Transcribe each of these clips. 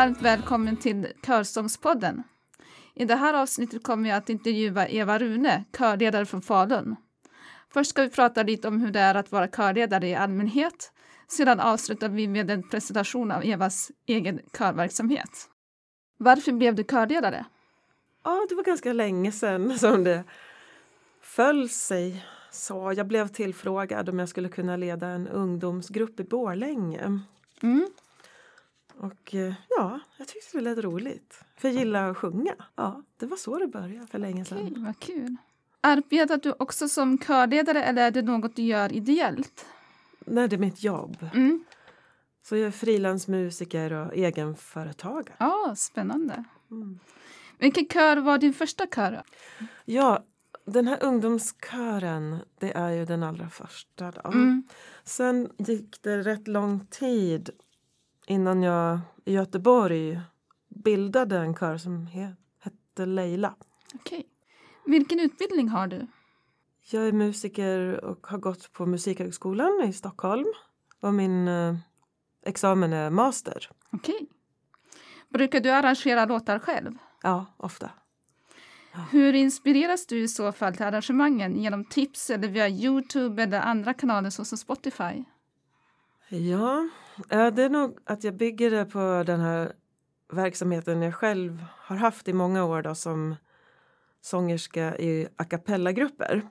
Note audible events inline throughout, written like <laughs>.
varmt välkommen till Körsångspodden. I det här avsnittet kommer jag att intervjua Eva Rune, körledare från Falun. Först ska vi prata lite om hur det är att vara körledare i allmänhet. Sedan avslutar vi med en presentation av Evas egen körverksamhet. Varför blev du körledare? Ja, det var ganska länge sedan <laughs> som det föll sig så. Jag blev tillfrågad om jag skulle kunna leda en ungdomsgrupp i Borlänge. Mm. Och eh, ja, jag tyckte det lät roligt. För jag gillar att sjunga. Ja, det var så det började för länge sedan. Okej, vad kul. Arbetar du också som körledare eller är det något du gör ideellt? Nej, det är mitt jobb. Mm. Så jag är frilansmusiker och egenföretagare. Ja, spännande. Mm. Vilken kör var din första kör? Ja, den här ungdomskören, det är ju den allra första. Då. Mm. Sen gick det rätt lång tid innan jag i Göteborg bildade en kör som he- hette Leila. Okej. Vilken utbildning har du? Jag är musiker och har gått på Musikhögskolan i Stockholm. Och min eh, examen är master. Okej. Brukar du arrangera låtar själv? Ja, ofta. Hur inspireras du i så fall till arrangemangen? Genom tips eller via Youtube eller andra kanaler såsom Spotify? Ja, eh, det är nog att jag bygger det på den här verksamheten jag själv har haft i många år då, som sångerska i a cappella-grupper.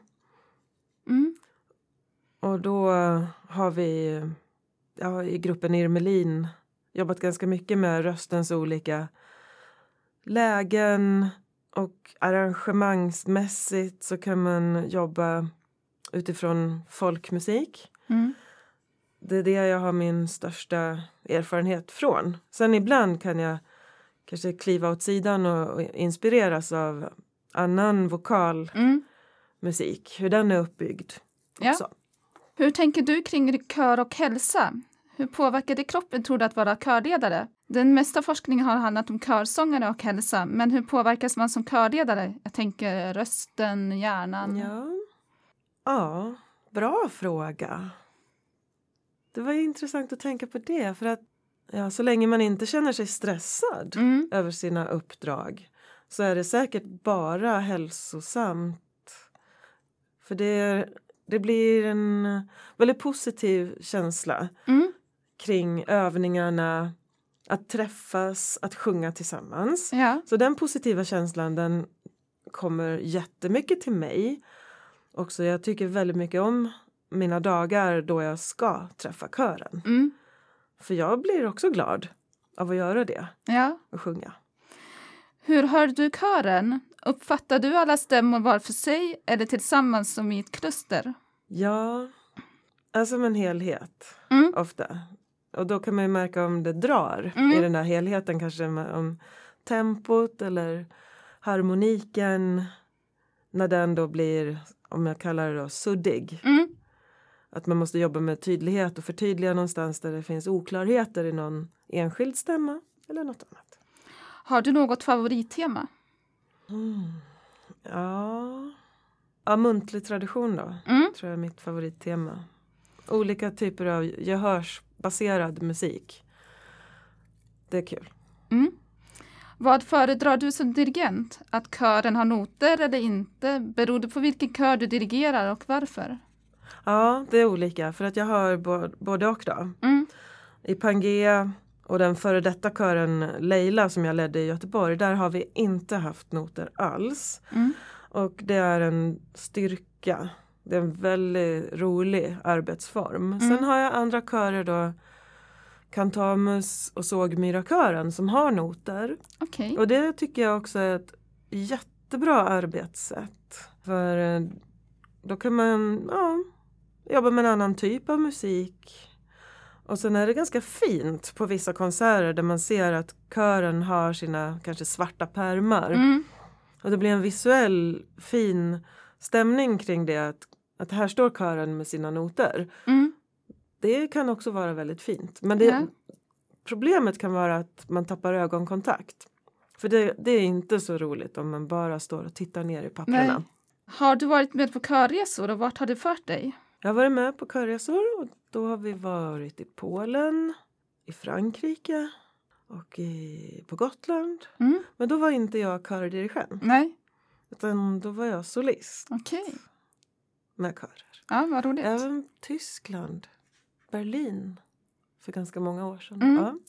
Mm. Och då har vi ja, i gruppen Irmelin jobbat ganska mycket med röstens olika lägen och arrangemangsmässigt så kan man jobba utifrån folkmusik. Mm. Det är det jag har min största erfarenhet från. Sen ibland kan jag kanske kliva åt sidan och, inspireras av annan vokal Mm. musik, hur den är uppbyggd. Ja. också. Hur tänker du kring kör och hälsa? Hur påverkar det kroppen tror du att vara körledare? Den mesta forskningen har handlat om körsångare och hälsa, men hur påverkas man som körledare? Jag tänker rösten, hjärnan. Ja. ja, bra fråga. Det var intressant att tänka på det. För att ja, Så länge man inte känner sig stressad Mm. över sina uppdrag så är det säkert bara hälsosamt. För det, det blir en väldigt positiv känsla Mm. kring övningarna, att träffas, att sjunga tillsammans. Ja. Så den positiva känslan den kommer jättemycket till mig. Också jag tycker väldigt mycket om mina dagar då jag ska träffa kören. Mm. För jag blir också glad av att göra det ja. och sjunga. Hur hör du kören? Uppfattar du alla stämmor var för sig eller tillsammans som i ett kluster? Ja, alltså som en helhet Mm. ofta. Och då kan man ju märka om det drar Mm. i den här helheten kanske om tempot eller harmoniken när den då blir, om jag kallar det då, suddig. Mm. Att man måste jobba med tydlighet och förtydliga någonstans där det finns oklarheter i någon enskild stämma eller något annat. Har du något favorittema? Ja, ja muntlig tradition då, Mm. tror jag är mitt favorittema. Olika typer av gehörsbaserad musik. Det är kul. Mm. Vad föredrar du som dirigent? Att kören har noter eller inte? Beror det på vilken kör du dirigerar och varför? Ja, det är olika för att jag har bo- både och då. Mm. I Pangea och den före detta kören Leila som jag ledde i Göteborg, där har vi inte haft noter alls. Mm. Och det är en styrka. Det är en väldigt rolig arbetsform. Sen har jag andra körer då, Kantamus och Sågmyrakören som har noter. Okej. Och det tycker jag också är ett jättebra arbetssätt. För eh, då kan man ja, jobba med en annan typ av musik. Och sen är det ganska fint på vissa konserter där man ser att kören har sina kanske svarta pärmar. Mm. Och det blir en visuell fin stämning kring det att, att här står kören med sina noter. Mm. Det kan också vara väldigt fint. Men det, Ja. problemet kan vara att man tappar ögonkontakt. För det, det är inte så roligt om man bara står och tittar ner i papperna. Nej. Har du varit med på körresor och vart har det fört dig? Jag har varit med på körresor och då har vi varit i Polen, i Frankrike och i, på Gotland. Mm. Men då var inte jag kördirigent Nej, utan då var jag solist okej. med körer. Ja, vad roligt. Även Tyskland, Berlin för ganska många år sedan. Mm. Ja.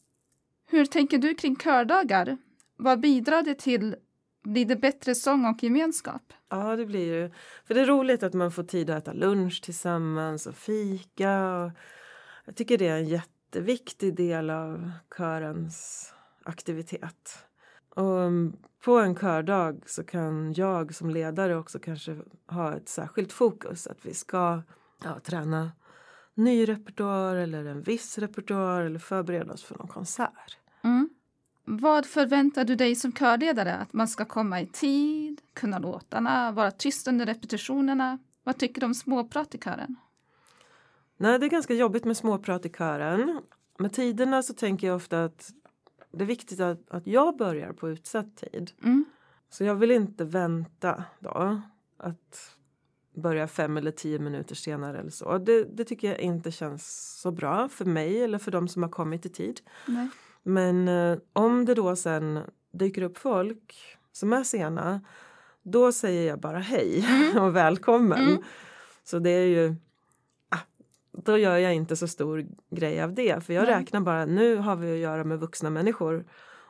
Hur tänker du kring kördagar? Vad bidrar det till? Blir det bättre sång och gemenskap? ja, det blir ju. För det är roligt att man får tid att äta lunch tillsammans och fika. Och jag tycker det är en jätteviktig del av körens aktivitet. Och um, på en kördag så kan jag som ledare också kanske ha ett särskilt fokus. Att vi ska ja, träna ny repertoar eller en viss repertoar eller förbereda oss för någon konsert. Mm. Vad förväntar du dig som körledare? Att man ska komma i tid, kunna låtarna, vara tyst under repetitionerna? Vad tycker du om småprat i kören? Nej, det är ganska jobbigt med småprat i kören. Med tiderna så tänker jag ofta att det är viktigt att, att jag börjar på utsatt tid. Mm. Så jag vill inte vänta då att börja fem eller tio minuter senare eller så. Det, det tycker jag inte känns så bra för mig eller för de som har kommit i tid. Nej. Men eh, om det då sen dyker upp folk som är sena då säger jag bara hej <laughs> och välkommen. Mm. Så det är ju ah, då gör jag inte så stor grej av det för jag Nej. räknar bara nu har vi att göra med vuxna människor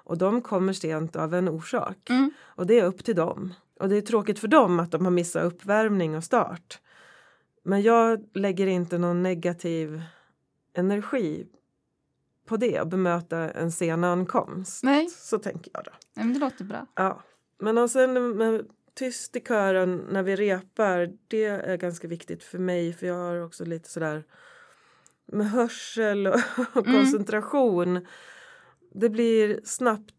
och de kommer sent av en orsak Mm. och det är upp till dem. Och det är tråkigt för dem att de har missat uppvärmning och start. Men jag lägger inte någon negativ energi på det och bemöta en sen ankomst. Nej. Så tänker jag då. Nej, men det låter bra. Ja. Men sen med tyst i kören när vi repar, det är ganska viktigt för mig för jag har också lite sådär med hörsel och, <laughs> och Mm. koncentration. Det blir snabbt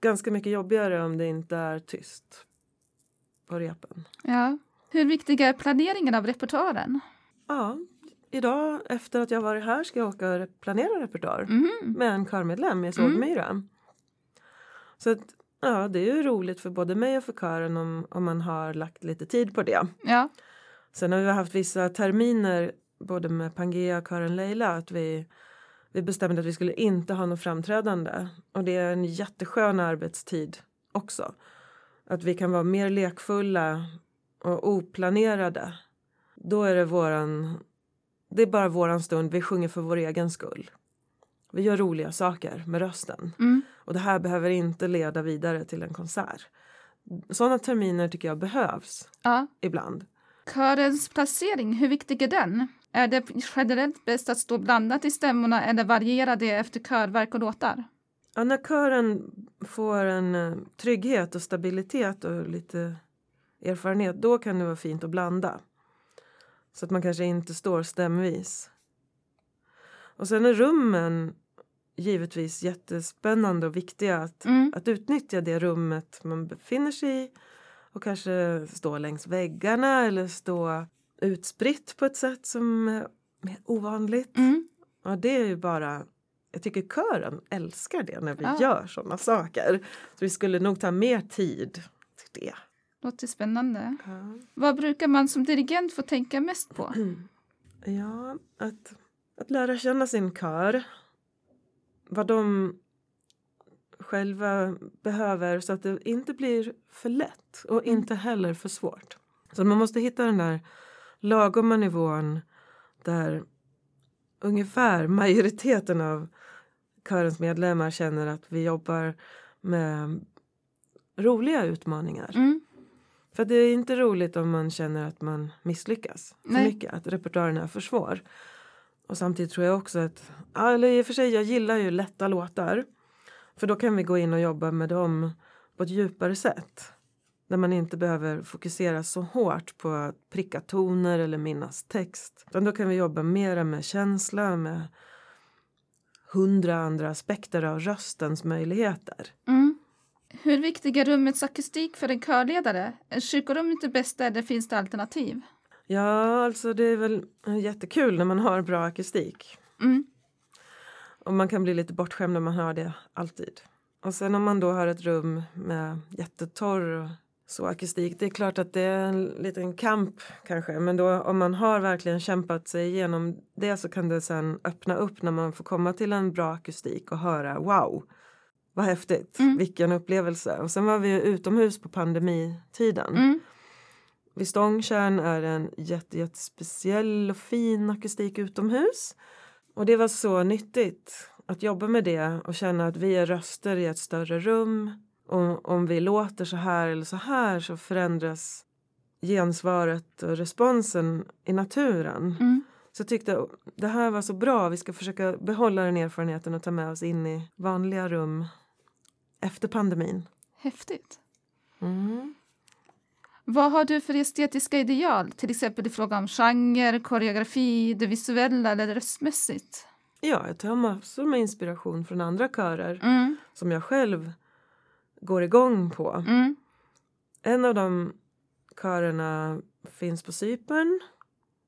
ganska mycket jobbigare om det inte är tyst på repen. Ja. Hur viktig är planeringen av repertoaren? Ja, idag efter att jag varit här ska jag åka och planera repertoar Mhm. med en körmedlem i Mm. Sågmyra. Så att, ja, det är ju roligt för både mig och för kören om, om man har lagt lite tid på det. Ja. Sen har vi haft vissa terminer både med Pangea och kören Leila att vi, vi bestämde att vi skulle inte ha något framträdande. Och det är en jätteskön arbetstid också. Att vi kan vara mer lekfulla och oplanerade. Då är det våran, det är bara våran stund, vi sjunger för vår egen skull. Vi gör roliga saker med rösten. Mm. Och det här behöver inte leda vidare till en konsert. Sådana terminer tycker jag behövs ja. ibland. Körens placering, hur viktig är den? Är det generellt bäst att stå blandat i stämmorna eller variera det efter körverk och låtar? Ja, när kören får en eh, trygghet och stabilitet och lite erfarenhet då kan det vara fint att blanda. Så att man kanske inte står stämvis. Och sen är rummen givetvis jättespännande och viktiga att, Mm. att utnyttja det rummet man befinner sig i och kanske stå längs väggarna eller stå utspritt på ett sätt som är mer ovanligt. Mm. Ja, det är ju bara... Jag tycker kören älskar det när vi Ja. gör såna saker. Så vi skulle nog ta mer tid till det. Låter spännande. Vad brukar man som dirigent få tänka mest på? <clears throat> Ja, att, att lära känna sin kör. Vad de själva behöver så att det inte blir för lätt och inte heller för svårt. Så man måste hitta den där lagoma nivån där ungefär majoriteten av körens medlemmar känner att vi jobbar med roliga utmaningar. Mm. För det är inte roligt om man känner att man misslyckas för Nej. mycket, att repertoaren är för svår. Och samtidigt tror jag också att, eller i och för sig jag gillar ju lätta låtar. För då kan vi gå in och jobba med dem på ett djupare sätt. Där man inte behöver fokusera så hårt på att pricka toner eller minnas text. Utan då kan vi jobba mera med känsla, med hundra andra aspekter av röstens möjligheter. Mm. Hur viktig är rummets akustik för en körledare? Är kyrkorummet det bästa eller finns det alternativ? Ja, alltså det är väl jättekul när man har bra akustik. Mm. Och man kan bli lite bortskämd om man har det alltid. Och sen om man då har ett rum med jättetorr och så akustik. Det är klart att det är en liten kamp kanske. Men då om man har verkligen kämpat sig igenom det så kan det sen öppna upp när man får komma till en bra akustik och höra wow. Vad häftigt, Mm. vilken upplevelse. Och sen var vi utomhus på pandemitiden. Mm. Vid Stångtjärn är det en jätte, jättespeciell och fin akustik utomhus. Och det var så nyttigt att jobba med det och känna att vi är röster i ett större rum. Och om vi låter så här eller så här så förändras gensvaret och responsen i naturen. Mm. Så jag tyckte det här var så bra. Vi ska försöka behålla den erfarenheten och ta med oss in i vanliga rum efter pandemin. Häftigt. Mm. Vad har du för estetiska ideal, till exempel i fråga om genre, koreografi, det visuella eller röstmässigt? Ja, jag tar massor med inspiration från andra körer Mm. som jag själv går igång på. Mm. En av de körerna finns på Cypern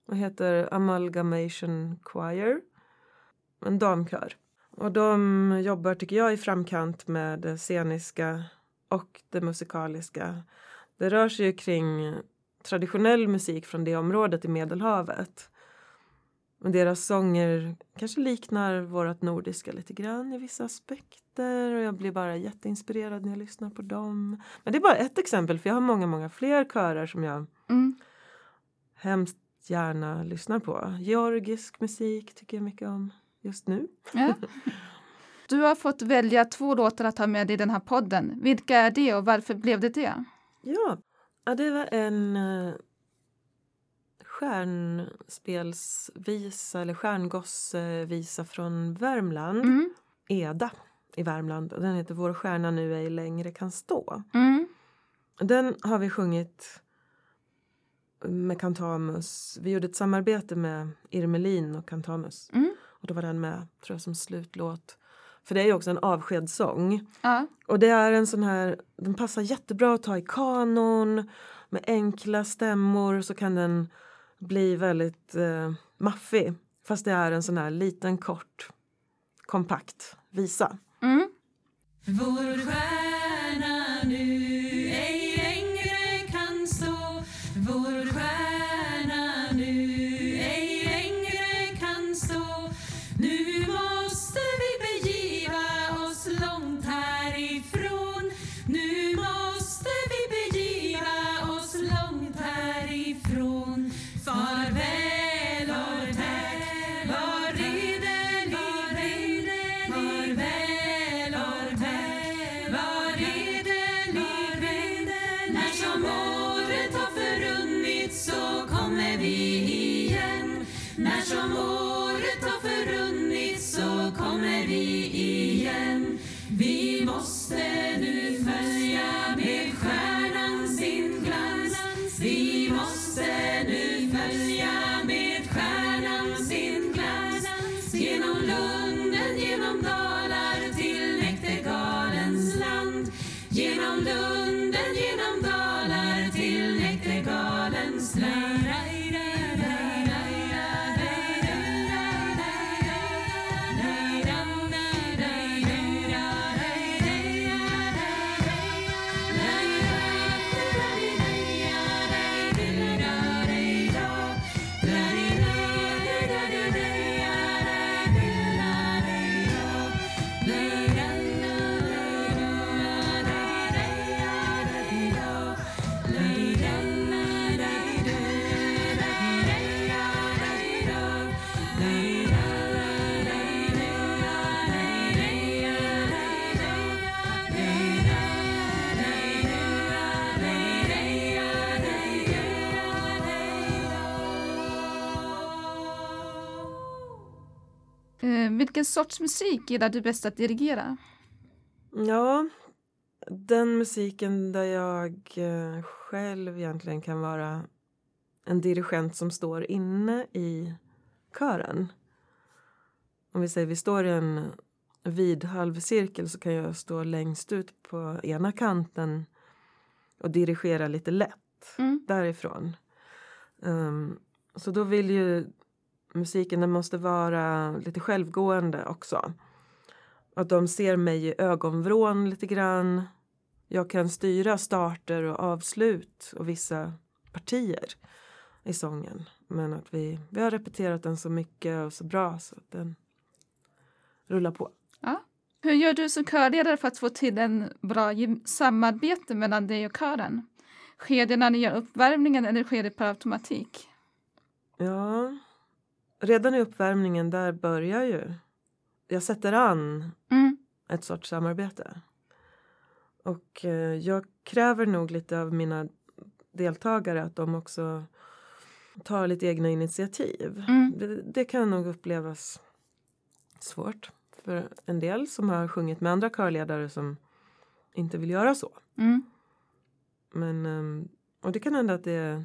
och heter Amalgamation Choir. En damkör. Och de jobbar, tycker jag, i framkant med det sceniska och det musikaliska. Det rör sig ju kring traditionell musik från det området i Medelhavet. Men deras sånger kanske liknar vårt nordiska lite grann i vissa aspekter och jag blir bara jätteinspirerad när jag lyssnar på dem. Men det är bara ett exempel för jag har många, många fler körer som jag Mm. hemskt gärna lyssnar på. Georgisk musik tycker jag mycket om just nu. Ja. <laughs> Du har fått välja två låtar att ha med i den här podden. Vilka är det och varför blev det det? Ja, det var en uh, stjärnspelsvisa eller stjärngossevisa från Värmland. Mm. Eda i Värmland. Och Den heter Vår stjärna nu ej längre kan stå. Mm. Den har vi sjungit med Kantamus. Vi gjorde ett samarbete med Irmelin och Kantamus. Mm. Och då var den med tror jag, som slutlåt. För det är ju också en avskedssång. Ja. Och det är en sån här, den passar jättebra att ta i kanon. Med enkla stämmor så kan den bli väldigt eh, maffig. Fast det är en sån här liten kort kompakt visa. Mm. Vilken sorts musik gillar du bäst att dirigera? Ja, den musiken där jag eh, själv egentligen kan vara en dirigent som står inne i kören. Om vi säger vi står i en vid halvcirkel så kan jag stå längst ut på ena kanten och dirigera lite lätt Mm. därifrån. Ehm, så då vill ju musiken den måste vara lite självgående också. Att de ser mig i ögonvrån lite grann. Jag kan styra starter och avslut och vissa partier i sången. Men att vi, vi har repeterat den så mycket och så bra så att den rullar på. Ja. Hur gör du som körledare för att få till en bra samarbete mellan dig och kören? Sker det när ni gör uppvärmningen eller sker det per automatik? Ja, redan i uppvärmningen där börjar ju... Jag sätter an Mm. ett sorts samarbete. Och eh, jag kräver nog lite av mina deltagare att de också tar lite egna initiativ. Mm. Det, det kan nog upplevas svårt för en del som har sjungit med andra körledare som inte vill göra så. Mm. Men, ehm, och det kan hända att det,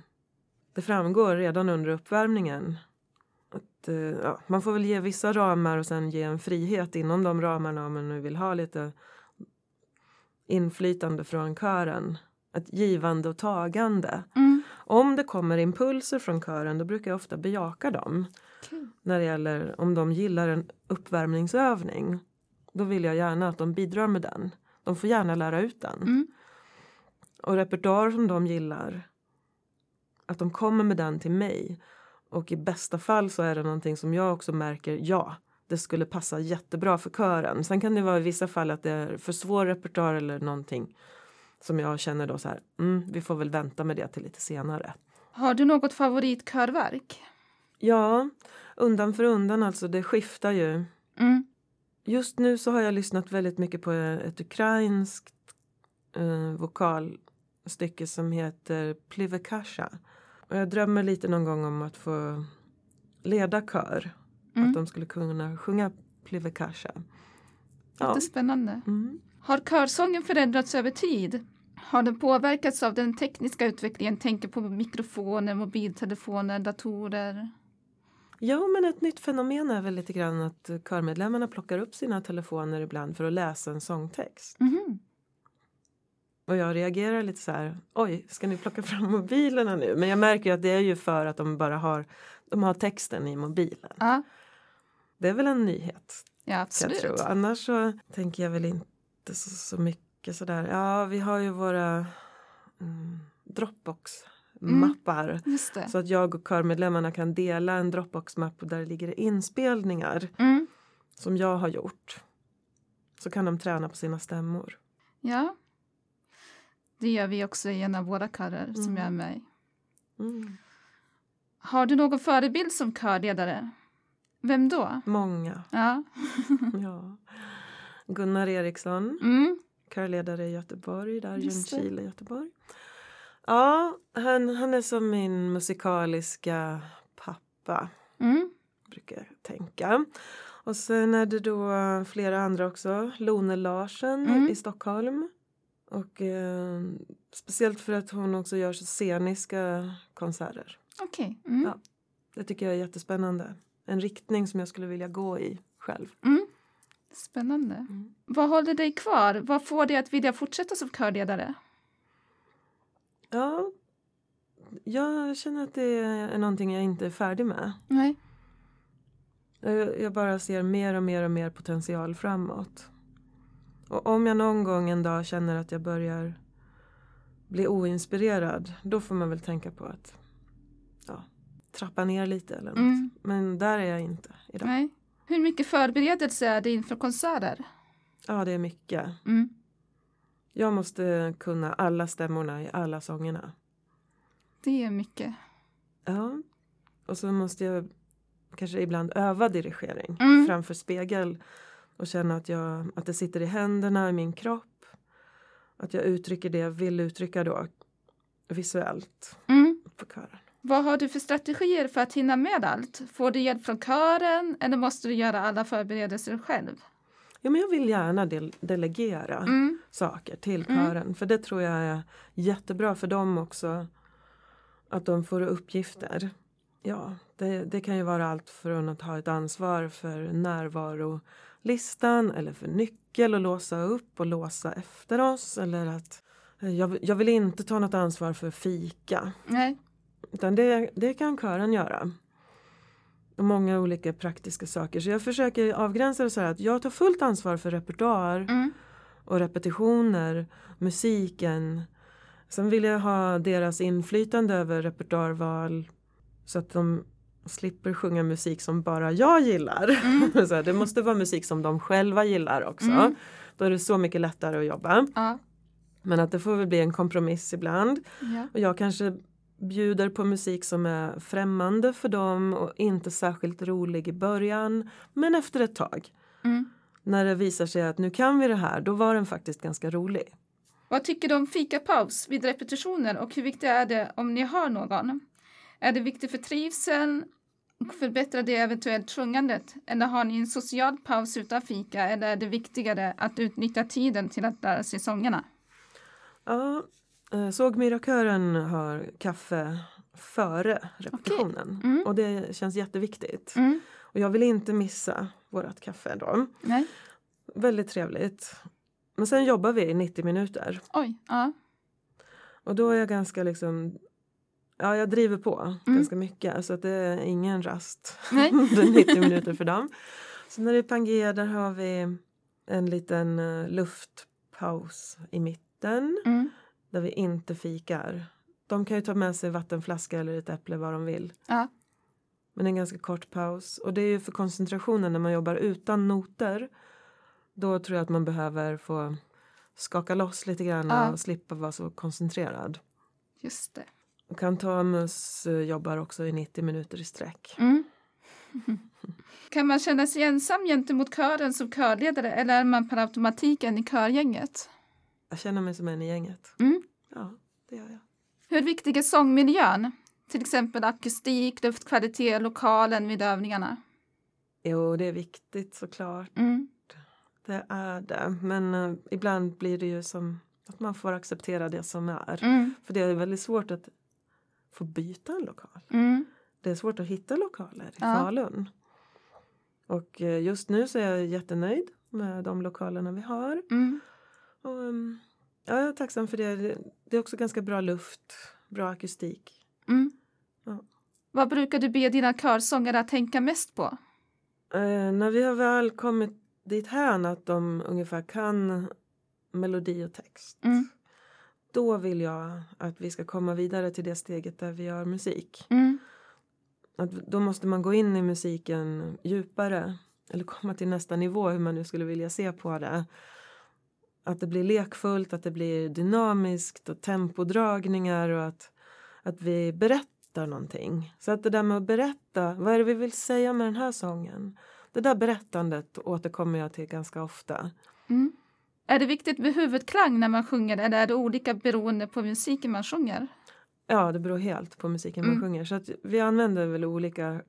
det framgår redan under uppvärmningen. Att, eh, ja, man får väl ge vissa ramar och sen ge en frihet inom de ramarna om man nu vill ha lite inflytande från kören. Ett givande och tagande. Mm. Om det kommer impulser från kören då brukar jag ofta bejaka dem. Kul. När det gäller om de gillar en uppvärmningsövning. Då vill jag gärna att de bidrar med den. De får gärna lära ut den Mm. och repertoar som de gillar att de kommer med den till mig och i bästa fall så är det någonting som jag också märker ja det skulle passa jättebra för kören sen kan det vara i vissa fall att det är för svår repertoar eller någonting som jag känner då så här mm, vi får väl vänta med det till lite senare Har du något favoritkörverk? ja undan för undan alltså det skiftar ju Mm. Just nu så har jag lyssnat väldigt mycket på ett ukrainskt eh, vokalstycke som heter Plivekasha. Och jag drömmer lite någon gång om att få leda kör. Mm. Att de skulle kunna sjunga Plivekasha. Ja. Jättespännande. Mm. Har körsången förändrats över tid? Har den påverkats av den tekniska utvecklingen? Tänker på mikrofoner, mobiltelefoner, datorer. Jo, men ett nytt fenomen är väl lite grann att körmedlemmarna plockar upp sina telefoner ibland för att läsa en sångtext. Mhm. Och jag reagerar lite så här, oj, ska ni plocka fram mobilerna nu? Men jag märker ju att det är ju för att de bara har, de har texten i mobilen. Ja, Det är väl en nyhet, ja kan jag absolut. tro. Annars så tänker jag väl inte så, så mycket sådär. Ja, vi har ju våra mm, Dropbox-mappar. Det. Så att jag och körmedlemmarna kan dela en Dropbox-mapp där det ligger inspelningar Mm. som jag har gjort. Så kan de träna på sina stämmor. Ja. Det gör vi också i en av våra körer som Mm. jag är med i. Mm. Har du någon förebild som körledare? Vem då? Många. Ja. <laughs> Ja. Gunnar Eriksson, Mm. körledare i Göteborg, där. Ljungskile, Göteborg. Ja, han, han är som min musikaliska pappa, Mm. brukar jag tänka. Och sen är det då flera andra också. Lone Larsen Mm. i Stockholm. Och eh, speciellt för att hon också gör så sceniska konserter. Okej. Mm. Ja. Det tycker jag är jättespännande. En riktning som jag skulle vilja gå i själv. Mm. Spännande. Mm. Vad håller dig kvar? Vad får dig att vilja fortsätta som körledare? Ja, jag känner att det är någonting jag inte är färdig med. Nej. Jag bara ser mer och mer och mer potential framåt. Och om jag någon gång en dag känner att jag börjar bli oinspirerad, då får man väl tänka på att ja, trappa ner lite eller något. Mm. Men där är jag inte idag. Nej. Hur mycket förberedelse är det inför konserter? Ja, det är mycket. Mm. Jag måste kunna alla stämmorna i alla sångerna. Det är mycket. Ja. Och så måste jag kanske ibland öva dirigering Mm. framför spegel och känna att, jag, att det sitter i händerna, i min kropp. Att jag uttrycker det jag vill uttrycka då visuellt Mm. på kören. Vad har du för strategier för att hinna med allt? Får du hjälp från kören eller måste du göra alla förberedelser själv? Ja, men jag vill gärna del- delegera Mm. saker till Mm. kören för det tror jag är jättebra för dem också. Att de får uppgifter. Ja, det, det kan ju vara allt från att ha ett ansvar för närvarolistan eller för nyckel och låsa upp och låsa efter oss eller att eh, jag, jag vill inte ta något ansvar för fika. Nej. Utan det, det kan kören göra. Och många olika praktiska saker. Så jag försöker avgränsa det så här att jag tar fullt ansvar för repertoar Mm. och repetitioner, musiken. Sen vill jag ha deras inflytande över repertoarval så att de slipper sjunga musik som bara jag gillar. <laughs> så här, det måste vara musik som de själva gillar också. Mm. Då är det så mycket lättare att jobba. Ja. Men att det får väl bli en kompromiss ibland. Ja. Och jag kanske bjuder på musik som är främmande för dem och inte särskilt rolig i början. Men efter ett tag, Mm. när det visar sig att nu kan vi det här, då var den faktiskt ganska rolig. Vad tycker du om fikapaus vid repetitioner och hur viktigt är det om ni har någon? Är det viktigt för trivseln och förbättrar det eventuellt sjungandet? Eller har ni en social paus utan fika eller är det viktigare att utnyttja tiden till att lära sig sångerna? Ja, eh, Sågmyrakören har kaffe före repetitionen Mm. och det känns jätteviktigt. Mm. Och jag vill inte missa vårt kaffe då. Nej. Väldigt trevligt. Men sen jobbar vi i 90 minuter Oj. Ja. och då är jag ganska liksom Ja, jag driver på Mm. ganska mycket. Alltså att det är ingen rast. Nej. <laughs> det är <laughs> 90 minuter för dem. Så när det är Pangea där har vi en liten eh, luftpaus i mitten Mm. där vi inte fikar. De kan ju ta med sig vattenflaska eller ett äpple vad de vill. Ja. Men en ganska kort paus. Och det är ju för koncentrationen när man jobbar utan noter. Då tror jag att man behöver få skaka loss lite grann Ja. och slippa vara så koncentrerad. Just det. Kantamus eh, jobbar också i 90 minuter i sträck. Mm. <laughs> Kan man känna sig ensam gentemot kören som körledare eller är man per automatik en i körgänget? Jag känner mig som en i gänget. Mm. Ja, det gör jag. Hur viktig är sångmiljön? Till exempel akustik, luftkvalitet, lokalen vid övningarna. Jo, det är viktigt såklart. Mm. Det är det. Men eh, ibland blir det ju som att man får acceptera det som är. Mm. För det är väldigt svårt att få byta en lokal. Mm. Det är svårt att hitta lokaler i Ja. Falun. Och eh, just nu så är jag jättenöjd med de lokalerna vi har. Mm. Och, ehm, ja, jag är tacksam för det. Det- Det är också ganska bra luft, bra akustik. Mm. Ja. Vad brukar du be dina körsångare att tänka mest på? Eh, när vi har väl kommit dit här att de ungefär kan melodi och text. Mm. Då vill jag att vi ska komma vidare till det steget där vi gör musik. Mm. Att då måste man gå in i musiken djupare. Eller komma till nästa nivå hur man nu skulle vilja se på det. Att det blir lekfullt, att det blir dynamiskt och tempodragningar och att, att vi berättar någonting. Så att det där med att berätta, vad är det vi vill säga med den här sången? Det där berättandet återkommer jag till ganska ofta. Mm. Är det viktigt med huvudklang när man sjunger eller är det olika beroende på musiken man sjunger? Ja, det beror helt på musiken man Mm. sjunger. Så vi använder väl olika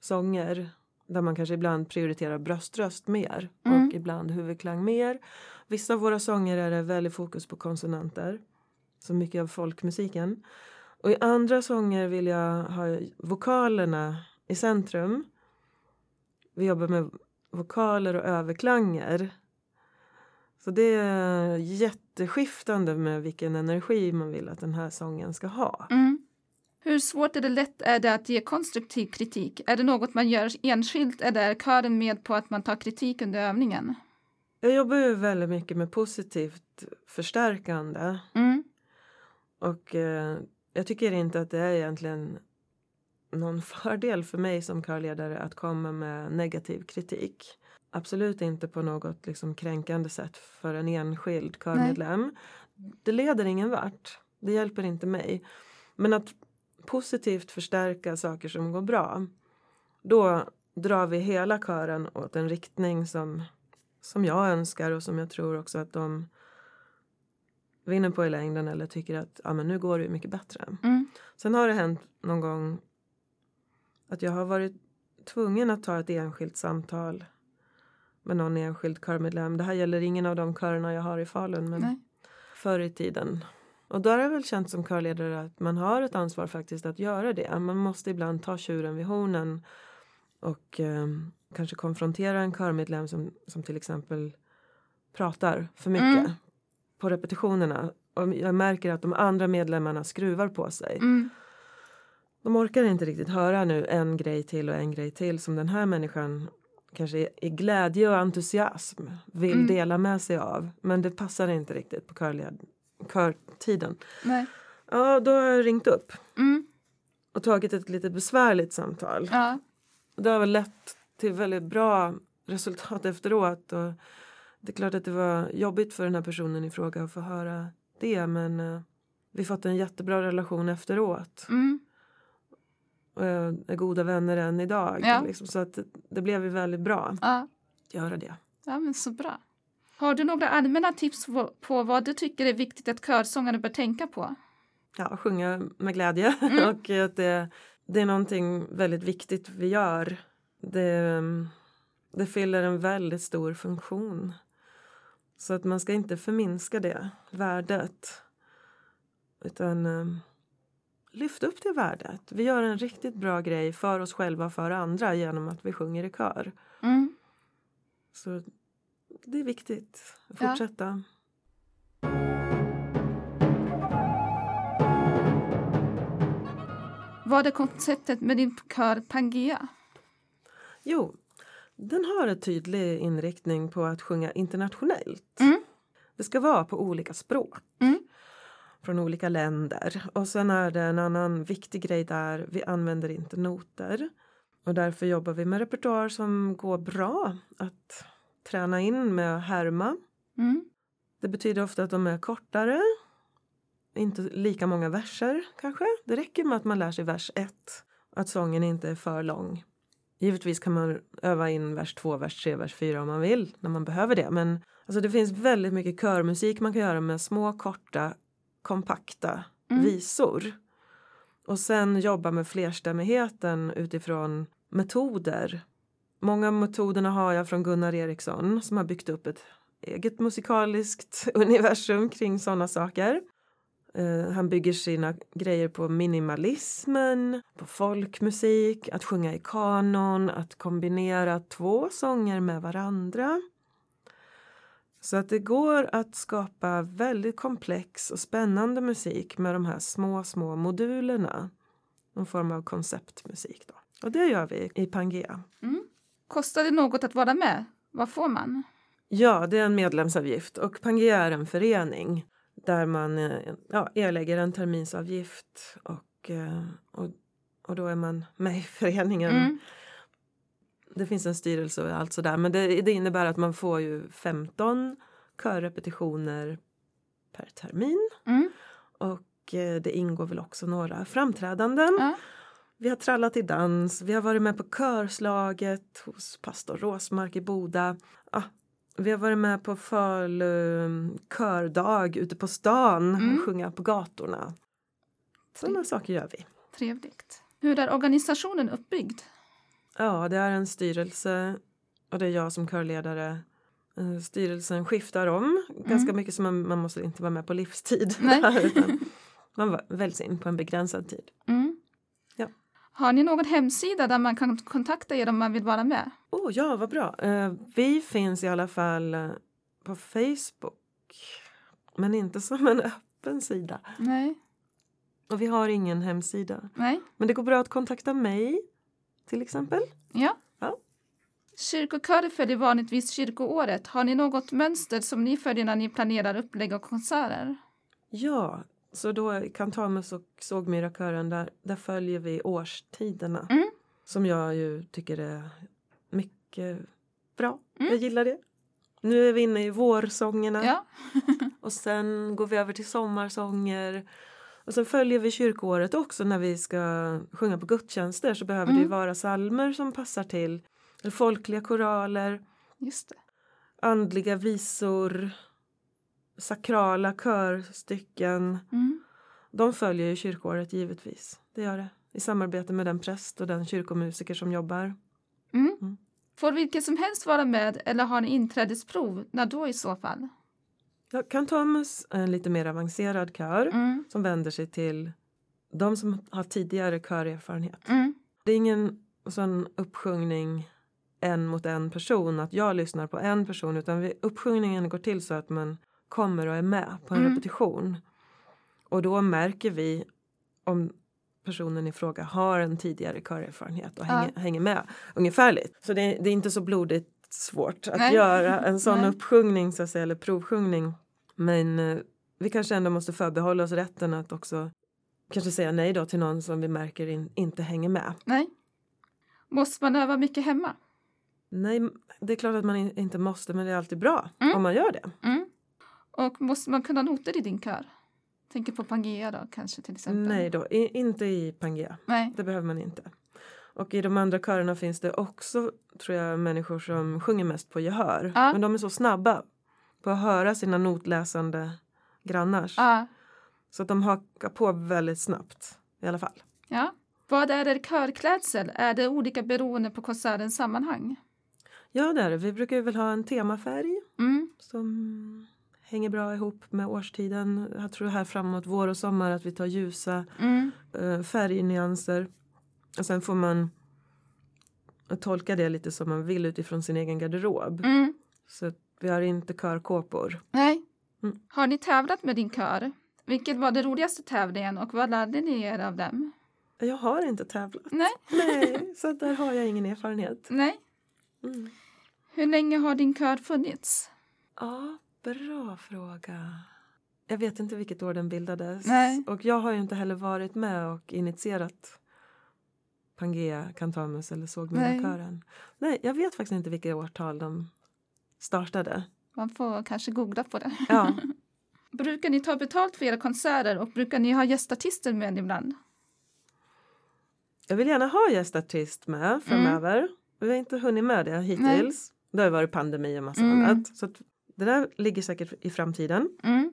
sånger där man kanske ibland prioriterar bröströst mer Mm. och ibland huvudklang mer. Vissa av våra sånger är det väldigt fokus på konsonanter, så mycket av folkmusiken. Och i andra sånger vill jag ha vokalerna i centrum. Vi jobbar med vokaler och överklanger. Så det är jätteskiftande med vilken energi man vill att den här sången ska ha. Mm. Hur svårt eller lätt är det att ge konstruktiv kritik? Är det något man gör enskilt eller är kören med på att man tar kritik under övningen? Jag jobbar ju väldigt mycket med positivt förstärkande Mm. och eh, jag tycker inte att det är egentligen någon <laughs> fördel för mig som körledare att komma med negativ kritik. Absolut inte på något liksom kränkande sätt för en enskild körmedlem. Det leder ingen vart. Det hjälper inte mig. Men att positivt förstärka saker som går bra då drar vi hela kören åt en riktning som, som jag önskar och som jag tror också att de vinner på i längden eller tycker att ja, men nu går det mycket bättre. Mm. Sen har det hänt någon gång att jag har varit tvungen att ta ett enskilt samtal med någon enskild körmedlem. Det här gäller ingen av de körerna jag har i Falun men Nej. förr i tiden. Och då har jag väl känt som körledare att man har ett ansvar faktiskt att göra det. Man måste ibland ta tjuren vid hornen och eh, kanske konfrontera en körmedlem som, som till exempel pratar för mycket Mm. på repetitionerna. Och jag märker att de andra medlemmarna skruvar på sig. Mm. De orkar inte riktigt höra nu en grej till och en grej till som den här människan kanske i- glädje och entusiasm vill Mm. dela med sig av. Men det passar inte riktigt på körled- körtiden. Nej. Ja, då har jag ringt upp Mm. och tagit ett lite besvärligt samtal. Ja. Det har väl lett till väldigt bra resultat efteråt. Och det är klart att det var jobbigt för den här personen i fråga att få höra det men eh, vi fått en jättebra relation efteråt. Mm. Jag är goda vänner än idag. Ja. Liksom, så att det, blev ju väldigt bra Ja. att göra det. ja, men så bra. Har du några allmänna tips på, vad du tycker är viktigt att körsångare bör tänka på? Ja, sjunga med glädje <laughs> Mm. och att det, det är någonting väldigt viktigt vi gör. Det, det fyller en väldigt stor funktion. Så att man ska inte förminska det värdet. Utan um, lyft upp det värdet. Vi gör en riktigt bra grej för oss själva och för andra genom att vi sjunger i kör. Mm. Så det är viktigt att Ja. fortsätta. Vad är konceptet med din kör Pangea? Jo, den har en tydlig inriktning på att sjunga internationellt. Mm. Det ska vara på olika språk. Mm. Från olika länder. Och sen är det en annan viktig grej där. Vi använder inte noter. Och därför jobbar vi med repertoar som går bra att träna in med att härma. Mm. Det betyder ofta att de är kortare. Inte lika många verser kanske. Det räcker med att man lär sig vers 1. Att sången inte är för lång. Givetvis kan man öva in vers 2, vers 3, vers 4 om man vill. När man behöver det. Men alltså, det finns väldigt mycket körmusik man kan göra med små, korta, kompakta Mm. visor. Och sen jobba med flerstämmigheten utifrån metoder. Många av metoderna har jag från Gunnar Eriksson som har byggt upp ett eget musikaliskt <laughs> universum kring sådana saker. Eh, han bygger sina grejer på minimalismen, på folkmusik, att sjunga i kanon, att kombinera två sånger med varandra. Så att det går att skapa väldigt komplex och spännande musik med de här små, små modulerna. Någon form av konceptmusik då. Och det gör vi i Pangea. Mm. Kostar det något att vara med? Vad får man? Ja, det är en medlemsavgift och Pangea är en förening där man eh, ja, erlägger en terminsavgift och, eh, och, och då är man med i föreningen. Mm. Det finns en styrelse och allt sådär men det, det innebär att man får ju 15 körrepetitioner per termin Mm. och eh, det ingår väl också några framträdanden. Ja. Vi har trallat i dans, vi har varit med på körslaget hos pastor Råsmark i Boda. Ah, vi har varit med på Falu kördag ute på stan Mm. och sjunga på gatorna. Sådana saker gör vi. Trevligt. Hur är organisationen uppbyggd? Ja, det är en styrelse och det är jag som körledare. Eh, Styrelsen skiftar om ganska mycket så man, man måste inte vara med på livstid. Där, <laughs> man väljs in på en begränsad tid. Mm. Ja. Har ni någon hemsida där man kan kontakta er om man vill vara med? Oh, ja, vad bra. Eh, vi finns i alla fall eh, på Facebook. Men inte som en öppen sida. Nej. Och vi har ingen hemsida. Nej. Men det går bra att kontakta mig till exempel. Ja. Ja. Kyrkokörer följer vanligtvis kyrkoåret. Har ni något mönster som ni följer när ni planerar upplägg och konserter? Ja, så då kan Tamus och Sågmyrakören där, där följer vi årstiderna. Mm. Som jag ju tycker är mycket bra. Mm. Jag gillar det. Nu är vi inne i vårsångerna. Ja. <laughs> Och sen går vi över till sommarsånger. Och sen följer vi kyrkoåret också när vi ska sjunga på gudstjänster så behöver det Mm. vara salmer som passar till. Eller folkliga koraler, Just det. andliga visor, sakrala körstycken. Mm. De följer ju kyrkoåret givetvis. Det gör det. I samarbete med den präst och den kyrkomusiker som jobbar. Mm. Mm. Får vilken som helst vara med eller har ni inträdesprov? När då i så fall? Ja, Kantamus är en lite mer avancerad kör Mm. som vänder sig till de som har tidigare körerfarenhet. Mm. Det är ingen sån uppsjungning en mot en person, att jag lyssnar på en person utan vi, uppsjungningen går till så att man kommer och är med på en Mm. repetition. Och då märker vi om personen i fråga har en tidigare körerfarenhet och Ja. hänger, hänger med ungefärligt. Så det, det är inte så blodigt svårt att Nej. göra en sån Nej. uppsjungning så att säga, eller provsjungning. Men eh, vi kanske ändå måste förbehålla oss rätten att också kanske säga nej då till någon som vi märker in, inte hänger med. Nej. Måste man öva mycket hemma? Nej, det är klart att man in, inte måste men det är alltid bra Mm. om man gör det. Mm. Och måste man kunna noter i din kör? Tänker på Pangea då kanske till exempel. Nej då, i, inte i Pangea. Nej. Det behöver man inte. Och i de andra körerna finns det också, tror jag, människor som sjunger mest på gehör. Ja. Men de är så snabba på att höra sina notläsande grannars. Ja. Så att de hakar på väldigt snabbt i alla fall. ja. Vad är er körklädsel? Är det olika beroende på konsertens sammanhang? Ja, det är det. Vi brukar väl ha en temafärg Mm. som hänger bra ihop med årstiden. Jag tror här framåt vår och sommar att vi tar ljusa Mm. eh, färgnyanser. Och sen får man tolka det lite som man vill utifrån sin egen garderob. Mm. Så vi har inte körkåpor. Nej. Mm. Har ni tävlat med din kör? Vilket var den roligaste tävlingen och vad lärde ni er av dem? Jag har inte tävlat. Nej. Nej, <laughs> så där har jag ingen erfarenhet. Nej. Mm. Hur länge har din kör funnits? Ja, bra fråga. Jag vet inte vilket år den bildades. Nej. Och jag har ju inte heller varit med och initierat Pangea, Cantamus eller Nej. Sågmyra-kören. Nej, jag vet faktiskt inte vilket årtal de startade. Man får kanske googla på det. Ja, <laughs> Brukar ni ta betalt för era konserter och brukar ni ha gästartister med ibland? jag vill gärna ha gästartist med framöver. Vi har inte hunnit med det hittills. Det har varit pandemi och massa Mm. annat. Så det där ligger säkert i framtiden. Mm.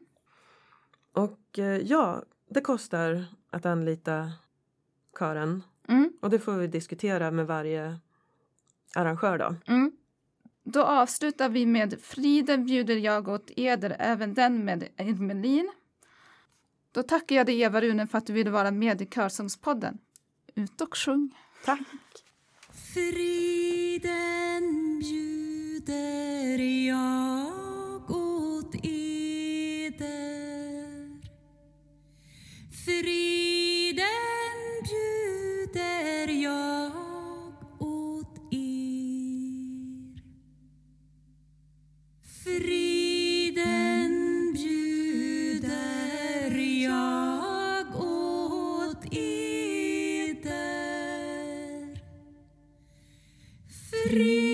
Och eh, ja, det kostar att anlita kören. Mm. Och det får vi diskutera med varje arrangör då. Mm. Då avslutar vi med Friden bjuder jag åt eder, även den med Emelin. Då tackar jag dig Eva Rune för att du ville vara med i Körsångspodden. Ut och sjung! Tack! Friden bjuder jag åt eder Friden eder Friden